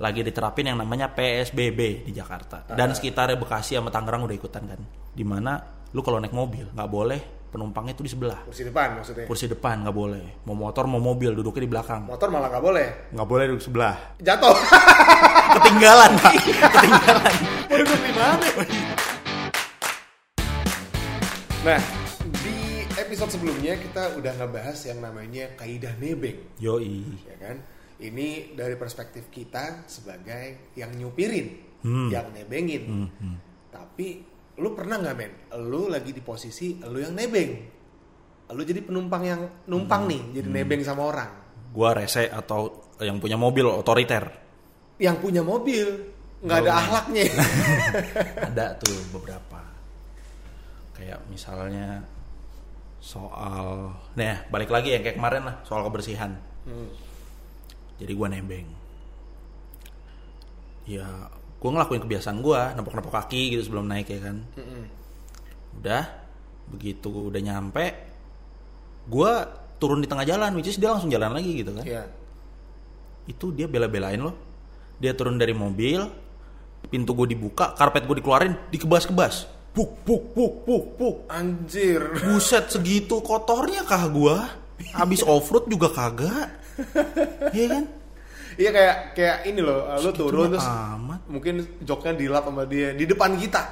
lagi diterapin yang namanya PSBB di Jakarta. Dan sekitarnya Bekasi sama Tangerang udah ikutan kan. Di mana lu kalau naik mobil nggak boleh penumpangnya itu di sebelah. Kursi depan maksudnya? Kursi depan nggak boleh. Mau motor mau mobil duduknya di belakang. Motor malah nggak boleh? Nggak boleh duduk sebelah. Jatuh. Ketinggalan pak. Ketinggalan. Mau duduk di mana? Nah di episode sebelumnya kita udah ngebahas yang namanya kaidah nebeng. Yoi. Ya kan ini dari perspektif kita sebagai yang nyupirin Hmm. yang nebengin. Tapi lu pernah nggak men? Lu lagi di posisi lu yang nebeng. Lu jadi penumpang yang numpang Hmm. nih jadi nebeng sama orang. Gua rese atau yang punya mobil otoriter? Yang punya mobil. Nggak ada ahlaknya. Ada tuh beberapa. Kayak misalnya soal nah balik lagi yang kayak kemarin lah soal kebersihan. Hmm. Jadi gua nembeng ya gua ngelakuin kebiasaan gua nepok-nepok kaki gitu sebelum naik ya kan. Udah begitu udah nyampe gua turun di tengah jalan which is dia langsung jalan lagi gitu kan. Ya itu dia bela-belain loh dia turun dari mobil pintu gue dibuka karpet gue dikeluarin dikebas-kebas. Puk puk puk puk puk. Anjir. Buset segitu kotornya kah gue habis off road juga kagak. Iya kan iya kayak kayak ini loh lu Segitu turun terus amat mungkin joknya dilap sama dia di depan kita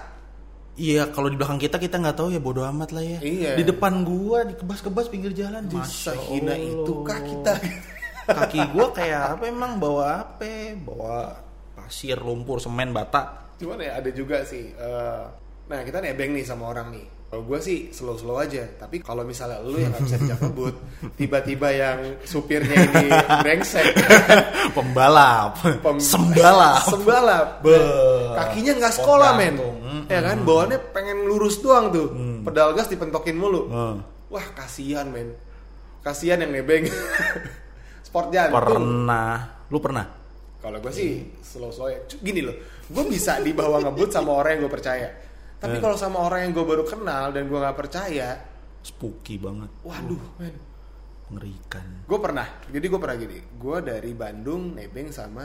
iya kalau di belakang kita kita nggak tahu ya bodo amat lah ya Iya. di depan gua dikebas-kebas pinggir jalan Masya hina itu kah kita kaki gua kayak apa emang bawa apa bawa pasir lumpur semen bata Cuman ya ada juga sih. eh, nah kita nebeng nih sama orang nih. Kalau gue sih slow-slow aja. Tapi kalau misalnya lu yang nggak bisa dijak ngebut, tiba-tiba yang supirnya ini brengsek, pembalap Pem- sembalap sembalap, Be- kakinya nggak sekolah men. Mm, ya kan? Bawaannya pengen lurus doang tuh, Hmm. pedal gas dipentokin mulu. Hmm. Wah kasihan men, kasihan yang nebeng. Sport jantung. pernah lu pernah Kalau gue sih slow slow ya. Gini loh, gue bisa dibawa ngebut sama orang yang gue percaya. Tapi Eh. kalau sama orang yang gue baru kenal dan gue nggak percaya, spooky banget waduh, men. mengerikan Gue pernah. Jadi gue pernah gini. Gue dari Bandung nebeng sama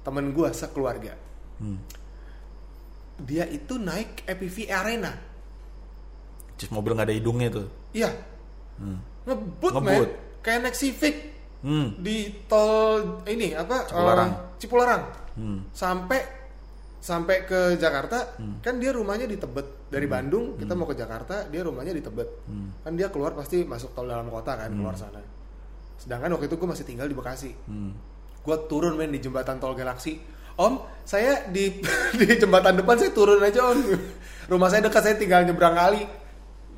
temen gue sekeluarga. hmm. Dia itu naik EPV Arena. Terus mobil nggak ada hidungnya tuh Iya, hmm. ngebut, Ngebut. men. Kayak naik Civic Hmm. di tol ini apa? Cipularang. eh, Cipularang. Hmm. sampai sampai ke Jakarta kan dia rumahnya di Tebet. Dari Bandung kita mau ke Jakarta dia rumahnya di Tebet. Kan dia keluar pasti masuk tol dalam kota kan keluar sana. Sedangkan waktu itu gue masih tinggal di Bekasi. Hmm. gue turun men di jembatan tol Galaksi Om saya di di jembatan depan saya turun aja om. Rumah saya dekat saya tinggal nyebrang kali.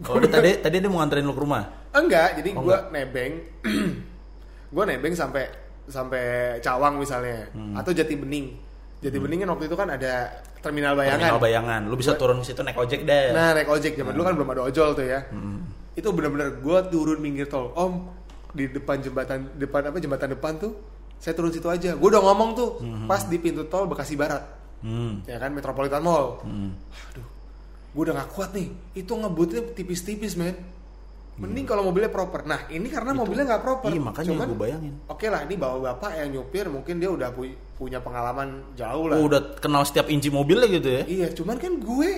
Oh, dia tadi tadi dia mau nganterin lu ke rumah. enggak jadi Oh, gue nebeng. Gue nebeng sampai sampai Cawang misalnya Hmm. atau Jati Bening Jati Bening kan waktu itu kan ada terminal bayangan. Terminal bayangan. Lu bisa turun ke situ naik ojek deh. nah naik ojek. Zaman dulu kan belum ada ojol tuh ya. Hmm. itu bener-bener gue turun pinggir tol. Om di depan jembatan depan apa jembatan depan tuh saya turun situ aja. Gue udah ngomong tuh pas di pintu tol Bekasi Barat. Hmm. ya kan Metropolitan Mall. Hmm. aduh gue udah gak kuat nih. Itu ngebutnya tipis-tipis men mending kalau mobilnya proper nah ini karena mobilnya nggak proper Iya, makanya Cuman, gue bayangin. oke lah ini bawa bapak yang nyupir mungkin dia udah pu- punya pengalaman jauh lah Oh, udah kenal setiap inci mobilnya gitu ya. iya cuman kan gue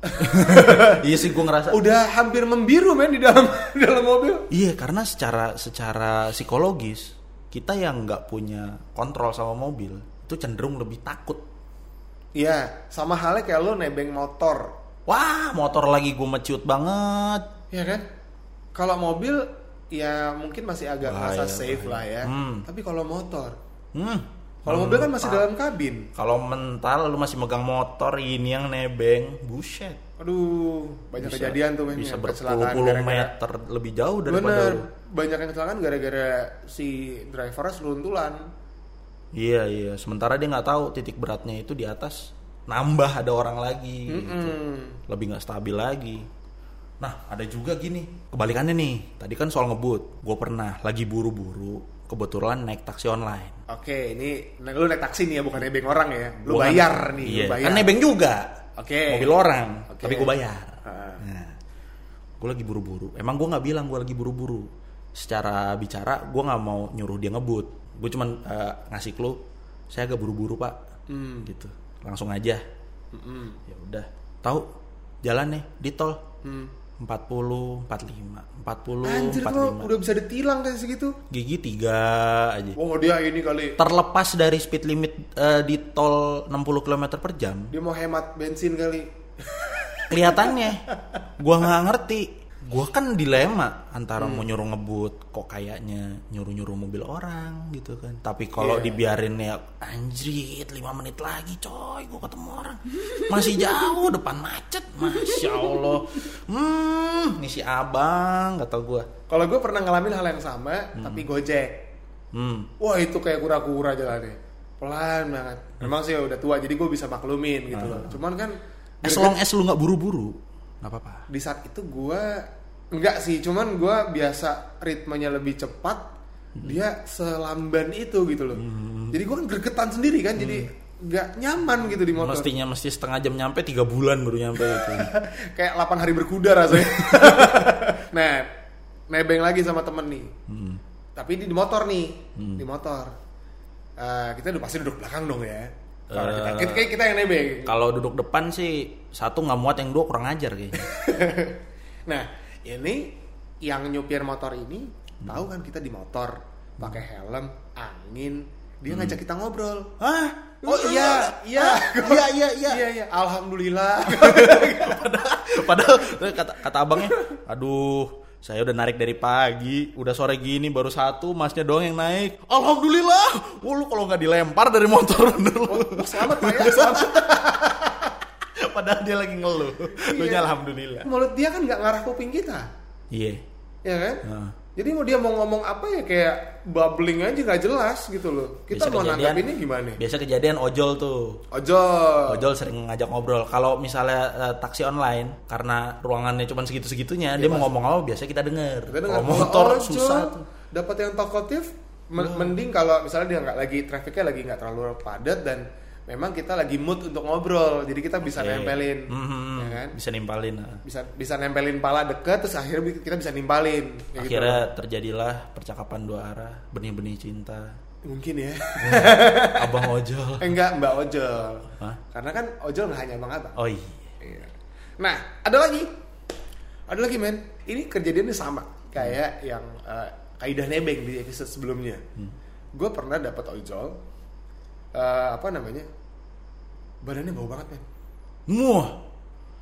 iya sih gue ngerasa. udah hampir membiru men di dalam di dalam mobil Iya, karena secara secara psikologis kita yang nggak punya kontrol sama mobil itu cenderung lebih takut. Iya, sama halnya kayak lo nebeng motor, Wah, motor lagi gue menciut banget. Ya kan? Kalau mobil ya mungkin masih agak Bahaya, merasa safe bahaya. lah ya. Hmm. Tapi kalau motor, Hmm. kalau mobil kan masih dalam kabin. Kalau mental lu masih megang motor ini yang nebeng, buset. Aduh, banyak Bisa- kejadian tuh bisa berpuluh-puluh meter lebih jauh daripada Bener, lu. banyak yang kecelakaan gara-gara si drivernya seruntulan. Iya iya. Sementara dia nggak tahu titik beratnya itu di atas nambah ada orang lagi, gitu. Mm-mm. lebih nggak stabil lagi. Nah ada juga gini kebalikannya nih. Tadi kan soal ngebut, gue pernah lagi buru-buru, kebetulan naik taksi online. Oke, ini nah, lu naik taksi nih ya, bukan nebeng orang ya. Lu Gua kan- bayar nih, iya. lu bayar. Kan nebeng juga. Oke. Mobil orang, Oke. tapi gue bayar. Ah. Nah, gue lagi buru-buru. Emang gue nggak bilang gue lagi buru-buru. Secara bicara, gue nggak mau nyuruh dia ngebut. Gue cuman eh, ngasih clue. saya agak buru-buru pak Hmm. gitu langsung aja Mm-mm. ya udah tahu jalan nih di tol Hmm. 40 45 40 Anjir tuh 45 udah bisa ditilang kayak segitu. gigi tiga aja. Oh dia ini kali. Terlepas dari speed limit eh, di tol 60 km per jam. Dia mau hemat bensin kali. kelihatannya. Gua nggak ngerti gua kan dilema antara mau nyuruh ngebut kok kayaknya nyuruh nyuruh mobil orang gitu kan. Tapi kalau Iya. dibiarin ya anjrit 5 menit lagi coy gua ketemu orang. Masih jauh depan macet. Masya allah. Hmm ini si abang kata gua. Kalau gue pernah ngalamin hal yang sama, tapi gojek. hmm. Wah itu kayak kura-kura jalannya, pelan banget. Memang sih udah tua, jadi gue bisa maklumin gitu loh. Cuman kan as long as lu nggak buru-buru nggak apa-apa di saat itu gue enggak sih, cuman gue biasa ritmenya lebih cepat. Dia selamban itu gitu loh. Jadi gue kan gregetan sendiri kan, jadi nggak nyaman gitu di motor. mestinya mesti setengah jam nyampe tiga bulan baru nyampe itu kayak 8 hari berkuda rasanya. nah, nebeng lagi sama temen nih. Hmm. Tapi ini di motor nih, di motor. Eh, kita udah pasti duduk belakang dong ya. Kalau kita, Eh. kita, kayak kita yang nebeng. Kalau duduk depan sih satu nggak muat yang dua kurang ajar kayaknya. Nah, ini yang nyupir motor ini tahu kan kita di motor pakai helm, angin, dia ngajak kita ngobrol. Hah? Oh iya, iya, Iya iya iya. iya, iya. Alhamdulillah. Padahal kata kata abangnya, aduh saya udah narik dari pagi, udah sore gini baru satu, masnya doang yang naik. Alhamdulillah. Wah lu kalau nggak dilempar dari motor bener lu. Oh, selamat Pak ya, selamat. Padahal dia lagi ngeluh. Lu Iya. alhamdulillah. Mulut dia kan nggak ngarah kuping kita. Iya. ya kan? Nah. Jadi mau dia mau ngomong apa ya kayak bubbling aja nggak jelas gitu loh. Kita Biasa mau kejadian- nanggapinnya gimana? Biasa kejadian ojol tuh. Ojol. Ojol sering ngajak ngobrol. Kalau misalnya eh, taksi online karena ruangannya cuma segitu-segitunya, dia mau ngomong apa biasa kita denger. Kita dengar motor ojol, susah tuh. Dapat yang talkative, men- mending kalau misalnya dia nggak lagi trafficnya lagi nggak terlalu padat dan memang kita lagi mood untuk ngobrol, jadi kita bisa Oke. nempelin, Mhm. ya kan? Bisa nimpalin. nah. Bisa bisa nempelin pala deket, terus akhirnya kita bisa nimpalin. gitu. Akhirnya terjadilah percakapan dua arah, benih-benih cinta. mungkin ya. Abang ojol. Eh, enggak mbak ojol, Hah? karena kan ojol nggak hanya abang abang. Oh iya. Iya. Nah, ada lagi. Ada lagi, men. Ini kejadiannya sama kayak yang eh, kaidah nebeng di episode sebelumnya. Gue pernah dapat ojol eh, apa namanya? Badannya bau banget, men. Muah.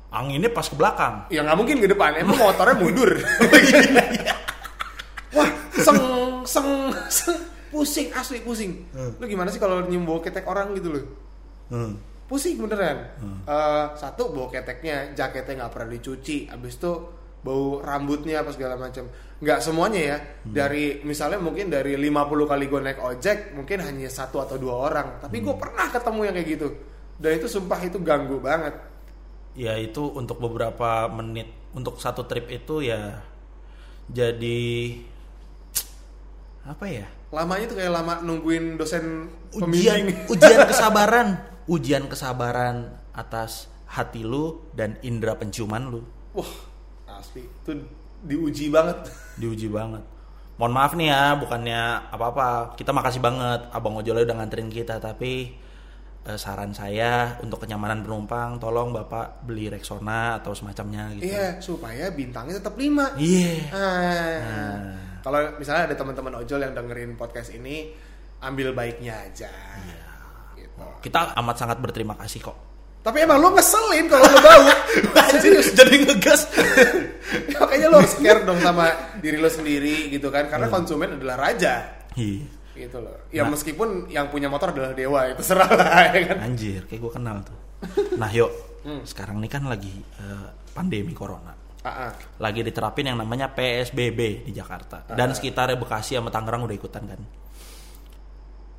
Anginnya pas ke belakang. Ya nggak mungkin ke depan, emang motornya mundur. Wah, seng, seng, seng, pusing asli pusing. Lu gimana sih kalau nyium bau ketek orang gitu loh? Hmm. pusing beneran Eh, satu bau keteknya jaketnya nggak pernah dicuci abis itu bau rambutnya apa segala macam nggak semuanya ya dari misalnya mungkin dari 50 kali gue naik ojek mungkin hanya satu atau dua orang tapi gue pernah ketemu yang kayak gitu dan itu sumpah itu ganggu banget Ya itu untuk beberapa menit, untuk satu trip itu ya jadi apa ya? lamanya tuh kayak lama nungguin dosen Ujian, pembimbing ujian kesabaran, ujian kesabaran atas hati lu dan indera penciuman lu. wah asli itu diuji banget diuji banget. Mohon maaf nih ya, bukannya apa-apa. Kita makasih banget Abang Ojolnya udah nganterin kita, tapi eh, saran saya untuk kenyamanan penumpang, tolong Bapak beli Rexona atau semacamnya gitu. iya supaya bintangnya tetap lima Iya. Ah. Nah. Kalau misalnya ada teman-teman ojol yang dengerin podcast ini, ambil baiknya aja. Iya. Gitu. Kita amat sangat berterima kasih kok. Tapi emang lo ngeselin kalau lo bau. Serius. Jadi ngegas. Makanya lo harus care dong sama diri lo sendiri gitu kan. Karena konsumen adalah raja. Iya. Gitu loh. Ya Nah. meskipun yang punya motor adalah dewa, itu serah lah ya kan. Anjir, kayak gue kenal tuh. Nah yuk, Hmm. sekarang ini kan lagi eh, pandemi corona. Ah, ah. Lagi diterapin yang namanya PSBB di Jakarta. Dan sekitarnya Bekasi sama Tangerang udah ikutan kan.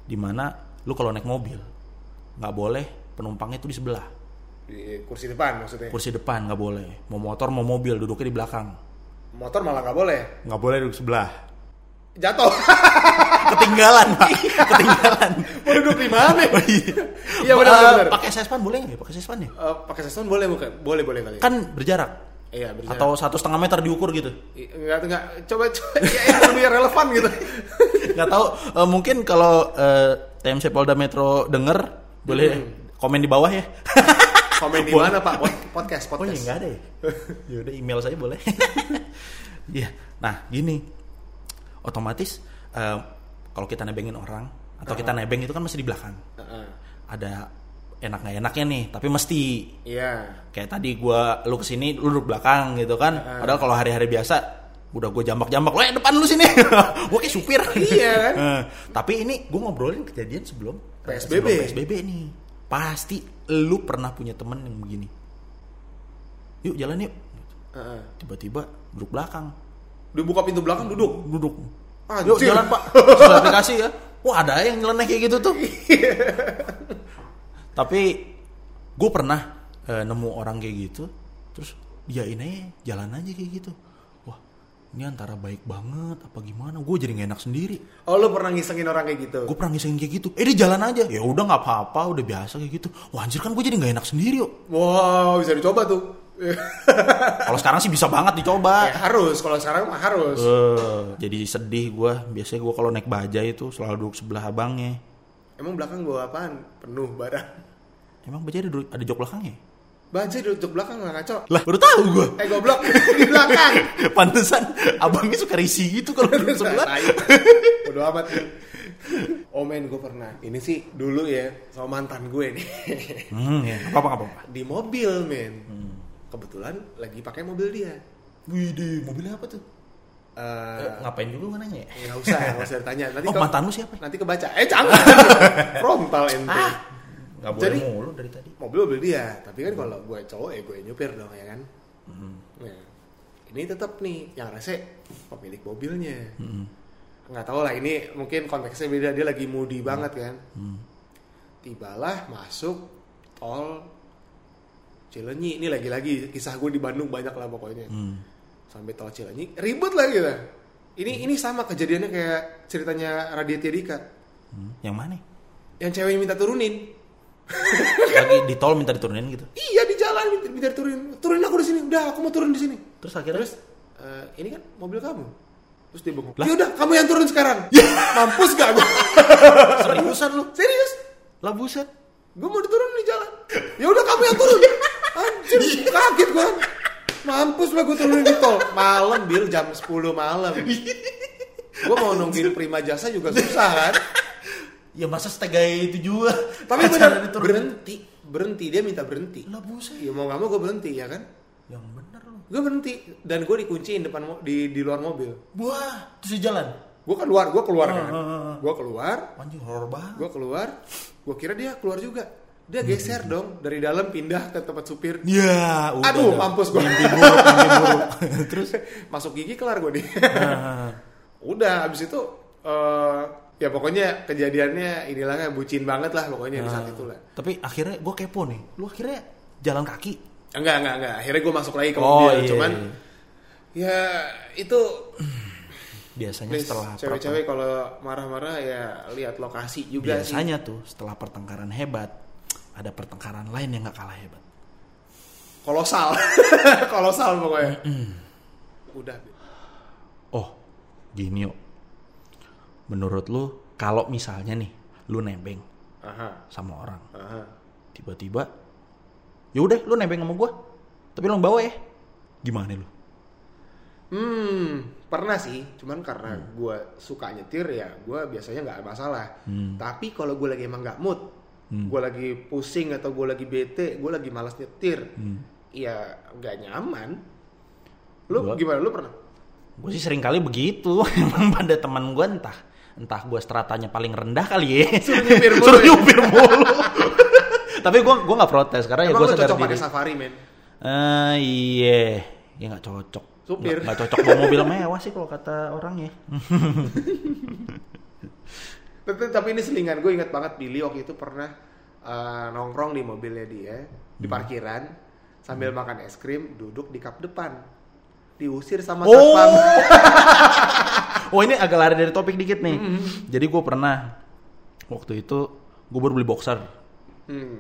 Di mana lu kalau naik mobil, nggak boleh penumpangnya itu di sebelah. Di kursi depan maksudnya. Kursi depan nggak boleh. Mau motor mau mobil duduknya di belakang. Motor malah nggak boleh. Nggak boleh duduk sebelah. Jatuh. Ketinggalan pak. Ketinggalan. Mau duduk di mana? Oh, iya. Iya, benar, Eh, benar. Pakai sespan boleh nggak? ya? Pakai sespan ya? Eh, pakai session boleh bukan? Boleh boleh kali. Kan berjarak. Iya, berjarak. Atau satu setengah meter diukur gitu. Enggak, enggak. Coba, coba. Ya, yang lebih relevan gitu. nggak tahu eh, mungkin kalau eh, TMC Polda Metro denger boleh komen di bawah ya. Komen di mana Pak? Pod- Podcast, Oh iya podcast. nggak ada ya? ya udah email saya boleh. Iya. nah gini, otomatis eh, kalau kita nebengin orang atau kita nebeng itu kan mesti di belakang. Heeh. Ada enak nggak enaknya nih, tapi mesti Iya. kayak tadi gua lu ke sini lu duduk belakang gitu kan. Padahal kalau hari-hari biasa udah gue jambak-jambak, "Weh, depan lu sini." gue kayak supir. Iya kan? Tapi ini gue ngobrolin kejadian sebelum eh, PSBB. sebelum PSBB nih. Pasti lu pernah punya temen yang begini. Yuk jalan yuk. Heeh. Tiba-tiba duduk belakang. Dibuka pintu belakang duduk. Duduk. Anjir. Yuk jalan pak. Terus aplikasi ya. Wah ada yang nyeleneh kayak gitu tuh. Tapi gue pernah eh, nemu orang kayak gitu. Terus dia ini jalan aja kayak gitu. Wah ini antara baik banget apa gimana. Gue jadi gak enak sendiri. Oh lu pernah ngisengin orang kayak gitu? Gue pernah ngisengin kayak gitu. Eh dia jalan aja. Ya udah nggak apa-apa. Udah biasa kayak gitu. Wah anjir kan gue jadi gak enak sendiri yuk. Wow, bisa dicoba tuh. Kalau sekarang sih bisa banget dicoba. Ya, harus, kalau sekarang mah harus. Eh, jadi sedih gue. Biasanya gue kalau naik bajai itu selalu duduk sebelah abangnya. Emang belakang bawa apaan? Penuh barang. Emang bajai ada, ada jok belakangnya? Bajai duduk belakang nggak ngaco. Lah baru tahu gue. Eh goblok di belakang. Pantesan abangnya suka risih gitu kalau duduk sebelah. Tai. Bodo amat. Oh men, gue pernah. Ini sih dulu ya sama mantan gue nih. Hmm, ya. Apa apa apa. Di mobil men. Kebetulan lagi pakai mobil dia. Wih deh, mobilnya apa tuh? Eh, ngapain juga nggak nanya ya? nggak usah, nggak usah ditanya. Nanti Oh ke- mantan lu siapa? Nanti kebaca. Eh jangan. Frontal ente. Ah, nggak boleh Jadi- mulu dari tadi. mobil mobil dia tapi kan kalau gue cowok ya gue nyupir dong ya kan Nah, ini tetap nih yang rese pemilik mobilnya nggak tahu lah ini mungkin konteksnya beda dia lagi moody banget kan tibalah masuk tol Cilenyi ini lagi-lagi kisah gue di Bandung banyak lah pokoknya Hmm. sampai tol Cilenyi ribut lah gitu ini ini sama kejadiannya kayak ceritanya Raditya Dika Hmm, Yang mana? yang cewek minta turunin Lagi di tol minta diturunin gitu. Iya di jalan minta, minta turunin. Turunin aku di sini. Udah, aku mau turun di sini. Terus akhirnya Terus eh, ini kan mobil kamu. Terus dia bengong. Ya udah, kamu yang turun sekarang. Mampus gak gue? seriusan lu? Serius? Lah buset. Gue mau diturunin di jalan. Ya udah kamu yang turun. Anjir, kaget gue. Mampus lah gue turunin di tol. Malam bil jam 10 malam. Gue mau nungguin prima jasa juga susah kan. Ya masa setega itu juga. Tapi bener diturunin. berhenti. Berhenti dia minta berhenti. Lah buset. Ya mau gak mau gue berhenti ya kan. Yang bener lu. Gue berhenti dan gue dikunciin depan di di luar mobil. Wah, terus jalan. Gue keluar, gue keluar kan. Ah, ah, ah. Gue keluar, Anjing horor banget. gue keluar. Gue kira dia keluar juga. Dia geser dong dari dalam pindah ke tempat supir. Ya, udah. Aduh, mampus gua. Mimpi buruk, mimpi buruk. Terus Masuk gigi kelar gue nih. ah, Udah, abis itu eh ya pokoknya kejadiannya inilah kan bucin banget lah pokoknya di saat itu lah. tapi akhirnya gue kepo nih. Lu akhirnya jalan kaki. Enggak, enggak, enggak. Akhirnya gue masuk lagi ke Oh, mobil. iya, Cuman iya. ya itu Biasanya please, setelah cewek-cewek kalau marah-marah ya lihat lokasi juga sih. biasanya tuh setelah pertengkaran hebat ada pertengkaran lain yang nggak kalah hebat. kolosal kolosal pokoknya udah Oh, gini yuk. Menurut lu kalau misalnya nih lu nebeng aha sama orang, aha tiba-tiba ya udah lu nebeng sama gua. Tapi lu bawa ya. Gimana lu? hmm pernah sih cuman karena gue suka nyetir ya gue biasanya nggak masalah Hmm. tapi kalau gue lagi emang nggak mood Hmm. gue lagi pusing atau gue lagi bete gue lagi malas nyetir Hmm. ya nggak nyaman lu Gua- gimana lu pernah Gue sih sering kali begitu. Emang pada teman gue entah entah gue stratanya paling rendah kali ya. Suruh nyupir mulu Suruh ya? nyupir mulu. Tapi gue gue nggak protes karena ya emang gue lu sadar cocok diri. pakai safari men Eh iya, ya nggak cocok. Supir. Nggak- nggak cocok bawa mobil mewah sih kalau kata orang ya. Tapi, tapi ini selingan gue ingat banget Billy waktu itu pernah eh, nongkrong di mobilnya dia di Hmm. parkiran sambil makan es krim duduk di kap depan diusir sama Oh. satpam Oh ini agak lari dari topik dikit nih. Mm-hmm. Jadi gue pernah waktu itu gue baru beli boxer hmm.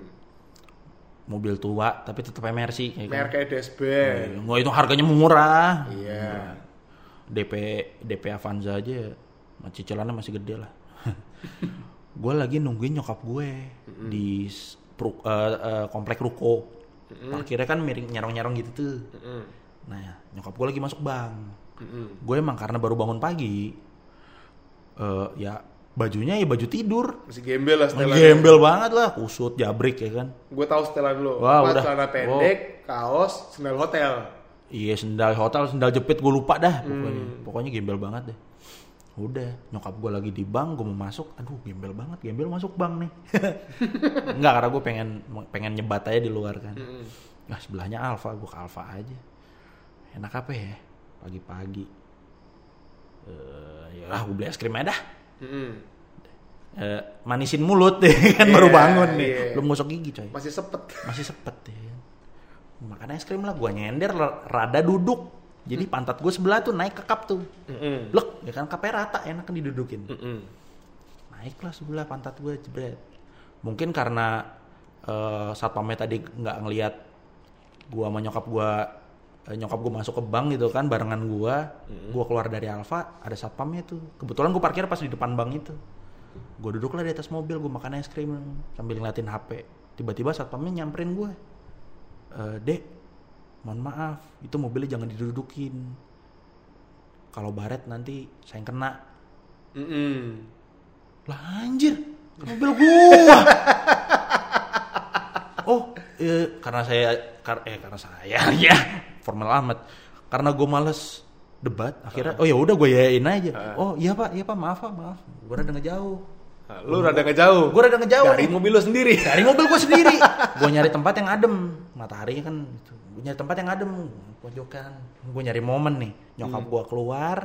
mobil tua tapi tetap MRC kayak kayak kan. dashboard Nggak itu harganya murah. iya DP DP Avanza aja cicilannya masih gede lah. gue lagi nungguin nyokap gue di s- pru- eh, eh, komplek ruko parkirnya kan miring nyarong-nyarong gitu tuh Mm-mm. nah nyokap gue lagi masuk bank Mm-mm. gue emang karena baru bangun pagi eh, ya bajunya ya baju tidur Masih gembel lah setelan. gembel banget lah kusut jabrik ya kan Gue tahu setelan lo. Wah, udah. Celana pendek, kaos, sandal hotel. iya sendal hotel sendal jepit gue lupa dah pokoknya Hmm. pokoknya gembel banget deh udah nyokap gue lagi di bank gue mau masuk. Aduh gembel banget gembel masuk bank nih. Enggak karena gue pengen pengen nyebat aja di luar kan. Nah sebelahnya Alfa gue ke Alfa aja. Enak apa ya? Pagi-pagi. Eh ya lah gue beli es krim aja dah. Eh, manisin mulut deh kan Iya, baru bangun nih. iya. belum gosok gigi coy. Masih sepet. masih sepet ya. Makan es krim lah gue nyender rada duduk jadi pantat gue sebelah tuh naik ke kap tuh. Mm-mm. Lek, ya kan kapnya rata enak kan didudukin. Mm-mm. naiklah sebelah pantat gue jebret. Mungkin karena eh, satpamnya tadi nggak ngelihat gua sama nyokap gua eh, nyokap gue masuk ke bank gitu kan barengan gua gua keluar dari Alfa ada satpamnya tuh. Kebetulan gue parkir pas di depan bank itu. Gue duduklah di atas mobil gue makan es krim sambil ngeliatin HP tiba-tiba satpamnya nyamperin gue "Eh, dek mohon maaf itu mobilnya jangan didudukin kalau baret nanti saya yang kena Mm-mm. lah anjir, mobil gua. oh, eh, karena saya kar eh karena saya ya formal amat. Karena gue males debat, akhirnya oh ya udah gue yain aja. Oh iya pak, iya pak maaf pak maaf. Gue rada ngejauh. Nah, lu rada ngejauh. Gue rada ngejauh. Dari nih. mobil lu sendiri. Dari mobil gue sendiri. gue nyari tempat yang adem. Mataharinya kan, gitu. Gue nyari tempat yang adem. Pojokan. Gue nyari momen nih. Nyokap gue keluar.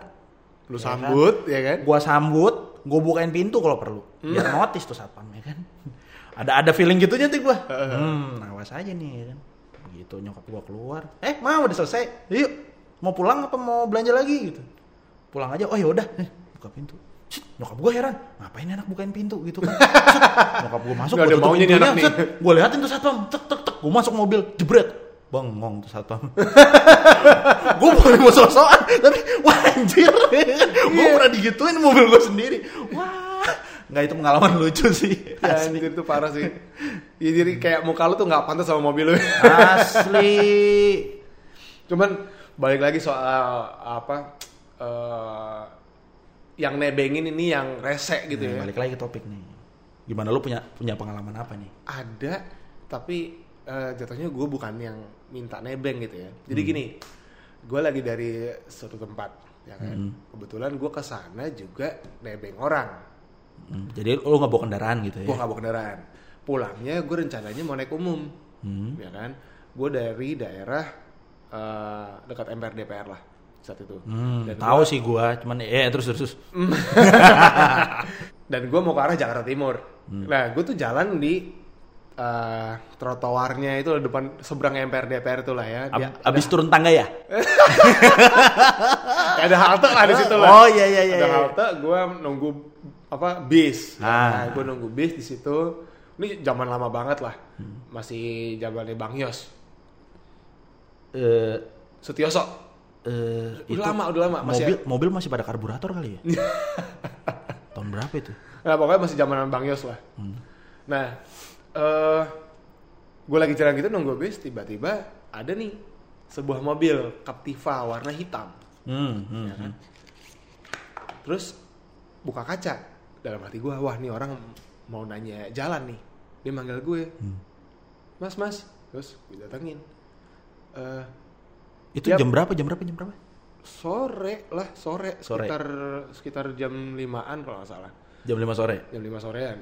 Lu ya kan? sambut, ya kan? gua sambut, gua bukain pintu kalau perlu. Biar notice tuh satpam ya kan. Ada ada feeling gitunya tuh gua. Hmm, awas aja nih ya kan. Gitu nyokap gua keluar. Eh, mau udah selesai. Yuk. Mau pulang apa mau belanja lagi gitu. Pulang aja. Oh ya udah, Eh, buka pintu. Shit, nyokap gua heran, ngapain enak bukain pintu gitu kan. Nyokap gua masuk, ada tutup pintunya, anak. Gua liatin tuh satpam, tek tek tek, gua masuk mobil, jebret. Bengong tuh satpam. gue boleh mau sosokan tapi wah anjir gue Iya. pernah digituin mobil gue sendiri wah nggak itu pengalaman lucu sih Ya, anjir itu parah sih. Ya, jadi kayak muka lu tuh nggak pantas sama mobil lu. asli Cuman balik lagi soal apa eh, yang nebengin ini yang rese gitu Nah, ya. balik lagi ke topik nih gimana lu punya punya pengalaman apa nih Ada tapi eh, jatuhnya gue bukan yang minta nebeng gitu ya. Jadi gini, gue lagi dari suatu tempat ya kan. Kebetulan gue ke sana juga nebeng orang. Hmm, jadi lu nggak bawa kendaraan gitu ya Gue nggak bawa kendaraan. Pulangnya gue rencananya mau naik umum, Hmm. ya kan. Gue dari daerah eh, dekat MPR DPR lah saat itu. Hmm, Dan tahu sih gua cuman eh terus terus, terus. dan gue mau ke arah Jakarta Timur. Hmm. Nah, gue tuh jalan di eh, trotoarnya itu depan seberang MPR DPR itu lah ya. Ab- Dia, abis turun tangga ya ada halte lah di situ lah. oh iya iya iya ada iya. halte, gue nunggu apa bis. Ah. Nah, gue nunggu bis di situ. Ini zaman lama banget lah, Hmm. masih zamannya Bang Yos, Eh, Sutioso. eh, Udah lama, udah lama. Masih- mobil mobil masih pada karburator kali ya tahun berapa itu Nah, pokoknya masih zaman Bang Yos lah. Hmm. Nah, eh gue lagi jalan gitu nunggu bis, tiba-tiba ada nih sebuah mobil Captiva warna hitam. hmm, hmm, Ya kan? hmm. Terus buka kaca. Dalam hati gue, wah nih orang mau nanya jalan nih. Dia manggil gue, Hmm. mas mas. Terus gue datengin. Eh itu jam berapa jam berapa jam berapa sore lah, sore, Sore. sekitar sekitar jam limaan kalau nggak salah. Jam 5 sore Jam 5 sorean.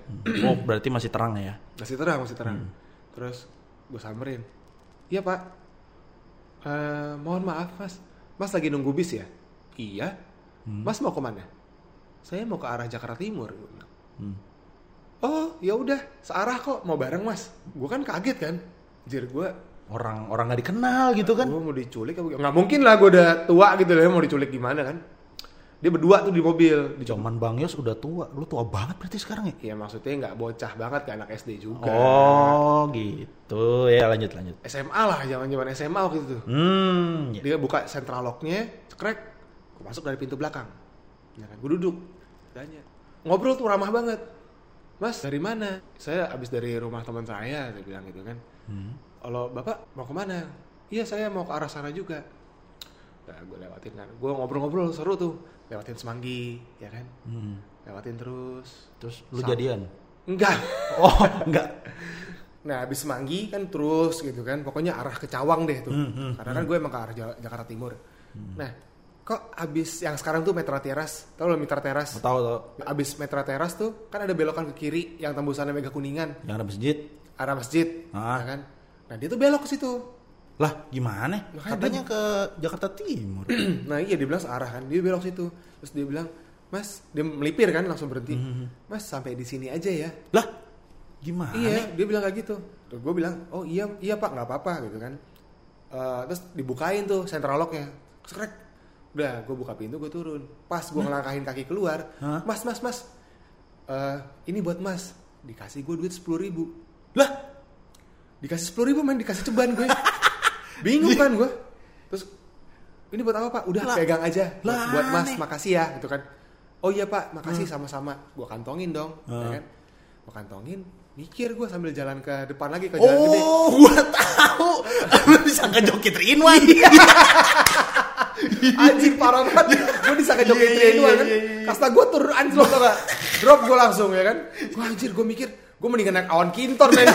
oh berarti masih terang ya Masih terang, masih terang. Hmm. Terus gue samperin. Iya pak. Eh, mohon maaf mas. Mas lagi nunggu bis ya? Iya. Hmm. Mas mau ke mana? Saya mau ke arah Jakarta Timur. Bilang. Hmm. Oh ya udah, searah kok. Mau bareng mas? Gue kan kaget kan. Jir gue, orang orang nggak dikenal gitu kan gue mau diculik apa? Nggak mungkin lah gue udah tua gitu lah mau diculik gimana kan? Dia berdua tuh di mobil. Di Zaman Bang Yos udah tua, lu tua banget berarti sekarang ya? Ya maksudnya nggak bocah banget kayak anak SD juga. Oh gitu, ya lanjut lanjut. SMA lah, zaman zaman SMA waktu itu. Hmm, ya. Dia buka central locknya, cekrek, masuk dari pintu belakang. Ya kan, gue duduk, tanya. Ngobrol tuh ramah banget. mas dari mana saya habis dari rumah teman saya saya bilang gitu kan Hmm. kalau bapak mau ke mana iya saya mau ke arah sana juga nah gue lewatin kan. Gue ngobrol-ngobrol seru tuh. Lewatin semanggi ya kan? Hmm. lewatin terus. Terus lu Sam- jadian? enggak. Oh, enggak. nah habis semanggi kan terus gitu kan. Pokoknya arah ke Cawang deh tuh. Hmm, hmm, karena kan gue emang ke arah Ja- Jakarta Timur. Nah kok abis yang sekarang tuh Metra Teras? Tau lo Metra Teras? Tahu tahu. abis Metra Teras tuh kan ada belokan ke kiri yang tembusannya Mega Kuningan Yang ada masjid. arah masjid Ah. kan? Nah dia tuh belok ke situ Lah, gimana? Makanya Katanya ke Jakarta Timur. nah iya dia bilang searah kan. Dia belok situ terus dia bilang mas dia melipir kan langsung berhenti. Mas sampai di sini aja ya. Lah, gimana? iya dia bilang kayak gitu. Terus gue bilang oh iya iya pak nggak apa-apa gitu kan. Eh, terus dibukain tuh central locknya. Sekrek udah gue buka pintu gue turun. Pas gue ngelangkahin kaki keluar Hah? mas mas mas. Eh, ini buat mas. Dikasih gue duit sepuluh ribu. Lah, dikasih sepuluh ribu main dikasih ceban gue bingung kan gue terus ini buat apa pak udah Lah. pegang aja Lah, buat mas aneh. makasih ya gitu kan oh iya pak makasih sama-sama gue kantongin dong ya Hmm. kan gue kantongin mikir gue sambil jalan ke depan lagi ke jalan gede oh, gua tahu. Lu bisa ngejoki Rinwan. Iya. anjing parah banget gue disangka joget Iya, iya, yeah, kan iya, iya. kasta gue turun anjlok tau gak drop gue langsung ya kan gue anjir gue mikir gue mendingan naik awan kintor men